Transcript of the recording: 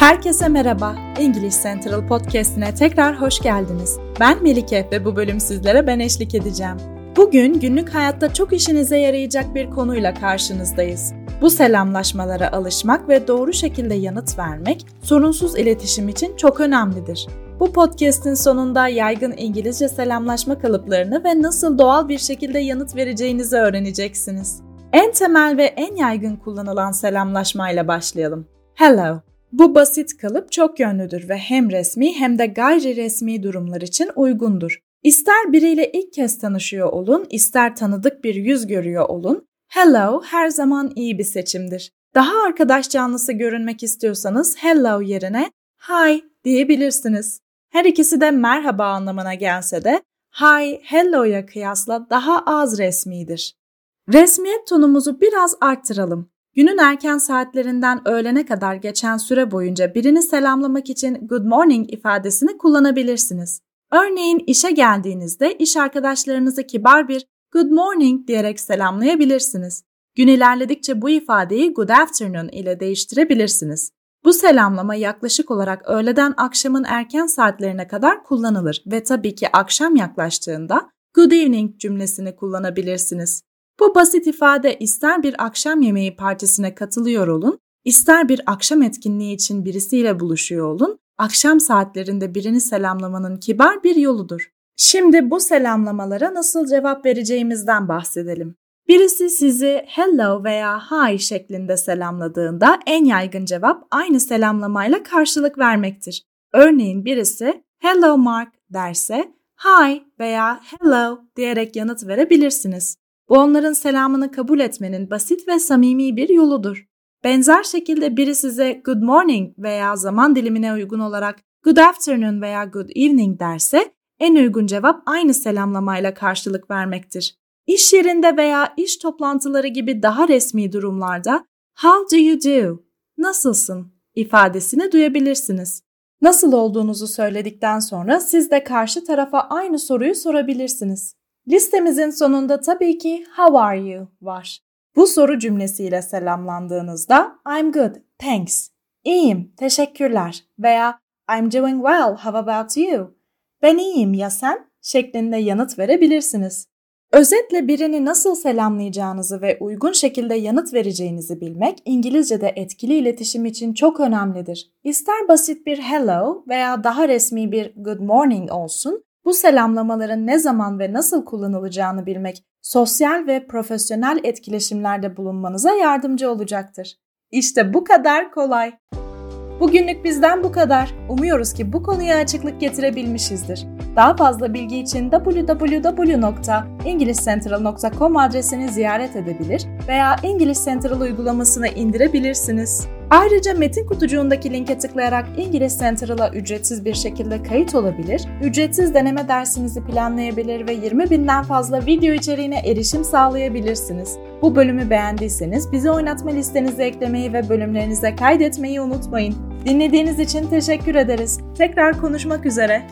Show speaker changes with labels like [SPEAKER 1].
[SPEAKER 1] Herkese merhaba. English Central Podcast'ine tekrar hoş geldiniz. Ben Melike ve bu bölüm sizlere ben eşlik edeceğim. Bugün günlük hayatta çok işinize yarayacak bir konuyla karşınızdayız. Bu selamlaşmalara alışmak ve doğru şekilde yanıt vermek sorunsuz iletişim için çok önemlidir. Bu podcast'in sonunda yaygın İngilizce selamlaşma kalıplarını ve nasıl doğal bir şekilde yanıt vereceğinizi öğreneceksiniz. En temel ve en yaygın kullanılan selamlaşmayla başlayalım. Hello. Bu basit kalıp çok yönlüdür ve hem resmi hem de gayri resmi durumlar için uygundur. İster biriyle ilk kez tanışıyor olun, ister tanıdık bir yüz görüyor olun, hello her zaman iyi bir seçimdir. Daha arkadaş canlısı görünmek istiyorsanız hello yerine hi diyebilirsiniz. Her ikisi de merhaba anlamına gelse de hi, hello'ya kıyasla daha az resmidir. Resmiyet tonumuzu biraz arttıralım. Günün erken saatlerinden öğlene kadar geçen süre boyunca birini selamlamak için good morning ifadesini kullanabilirsiniz. Örneğin işe geldiğinizde iş arkadaşlarınızı kibar bir good morning diyerek selamlayabilirsiniz. Gün ilerledikçe bu ifadeyi good afternoon ile değiştirebilirsiniz. Bu selamlama yaklaşık olarak öğleden akşamın erken saatlerine kadar kullanılır ve tabii ki akşam yaklaştığında good evening cümlesini kullanabilirsiniz. Bu basit ifade ister bir akşam yemeği partisine katılıyor olun, ister bir akşam etkinliği için birisiyle buluşuyor olun, akşam saatlerinde birini selamlamanın kibar bir yoludur. Şimdi bu selamlamalara nasıl cevap vereceğimizden bahsedelim. Birisi sizi hello veya hi şeklinde selamladığında en yaygın cevap aynı selamlamayla karşılık vermektir. Örneğin birisi hello Mark derse hi veya hello diyerek yanıt verebilirsiniz. Bu onların selamını kabul etmenin basit ve samimi bir yoludur. Benzer şekilde biri size good morning veya zaman dilimine uygun olarak good afternoon veya good evening derse en uygun cevap aynı selamlamayla karşılık vermektir. İş yerinde veya iş toplantıları gibi daha resmi durumlarda how do you do? Nasılsın? ifadesini duyabilirsiniz. Nasıl olduğunuzu söyledikten sonra siz de karşı tarafa aynı soruyu sorabilirsiniz. Listemizin sonunda tabii ki how are you var. Bu soru cümlesiyle selamlandığınızda I'm good, thanks. İyiyim, teşekkürler veya I'm doing well, how about you? Ben iyiyim ya sen? şeklinde yanıt verebilirsiniz. Özetle birini nasıl selamlayacağınızı ve uygun şekilde yanıt vereceğinizi bilmek İngilizce'de etkili iletişim için çok önemlidir. İster basit bir hello veya daha resmi bir good morning olsun, bu selamlamaların ne zaman ve nasıl kullanılacağını bilmek sosyal ve profesyonel etkileşimlerde bulunmanıza yardımcı olacaktır. İşte bu kadar kolay. Bugünlük bizden bu kadar. Umuyoruz ki bu konuya açıklık getirebilmişizdir. Daha fazla bilgi için www.englishcentral.com adresini ziyaret edebilir veya English Central uygulamasını indirebilirsiniz. Ayrıca metin kutucuğundaki linke tıklayarak İngiliz Central'a ücretsiz bir şekilde kayıt olabilir, ücretsiz deneme dersinizi planlayabilir ve 20 binden fazla video içeriğine erişim sağlayabilirsiniz. Bu bölümü beğendiyseniz bizi oynatma listenize eklemeyi ve bölümlerinize kaydetmeyi unutmayın. Dinlediğiniz için teşekkür ederiz. Tekrar konuşmak üzere.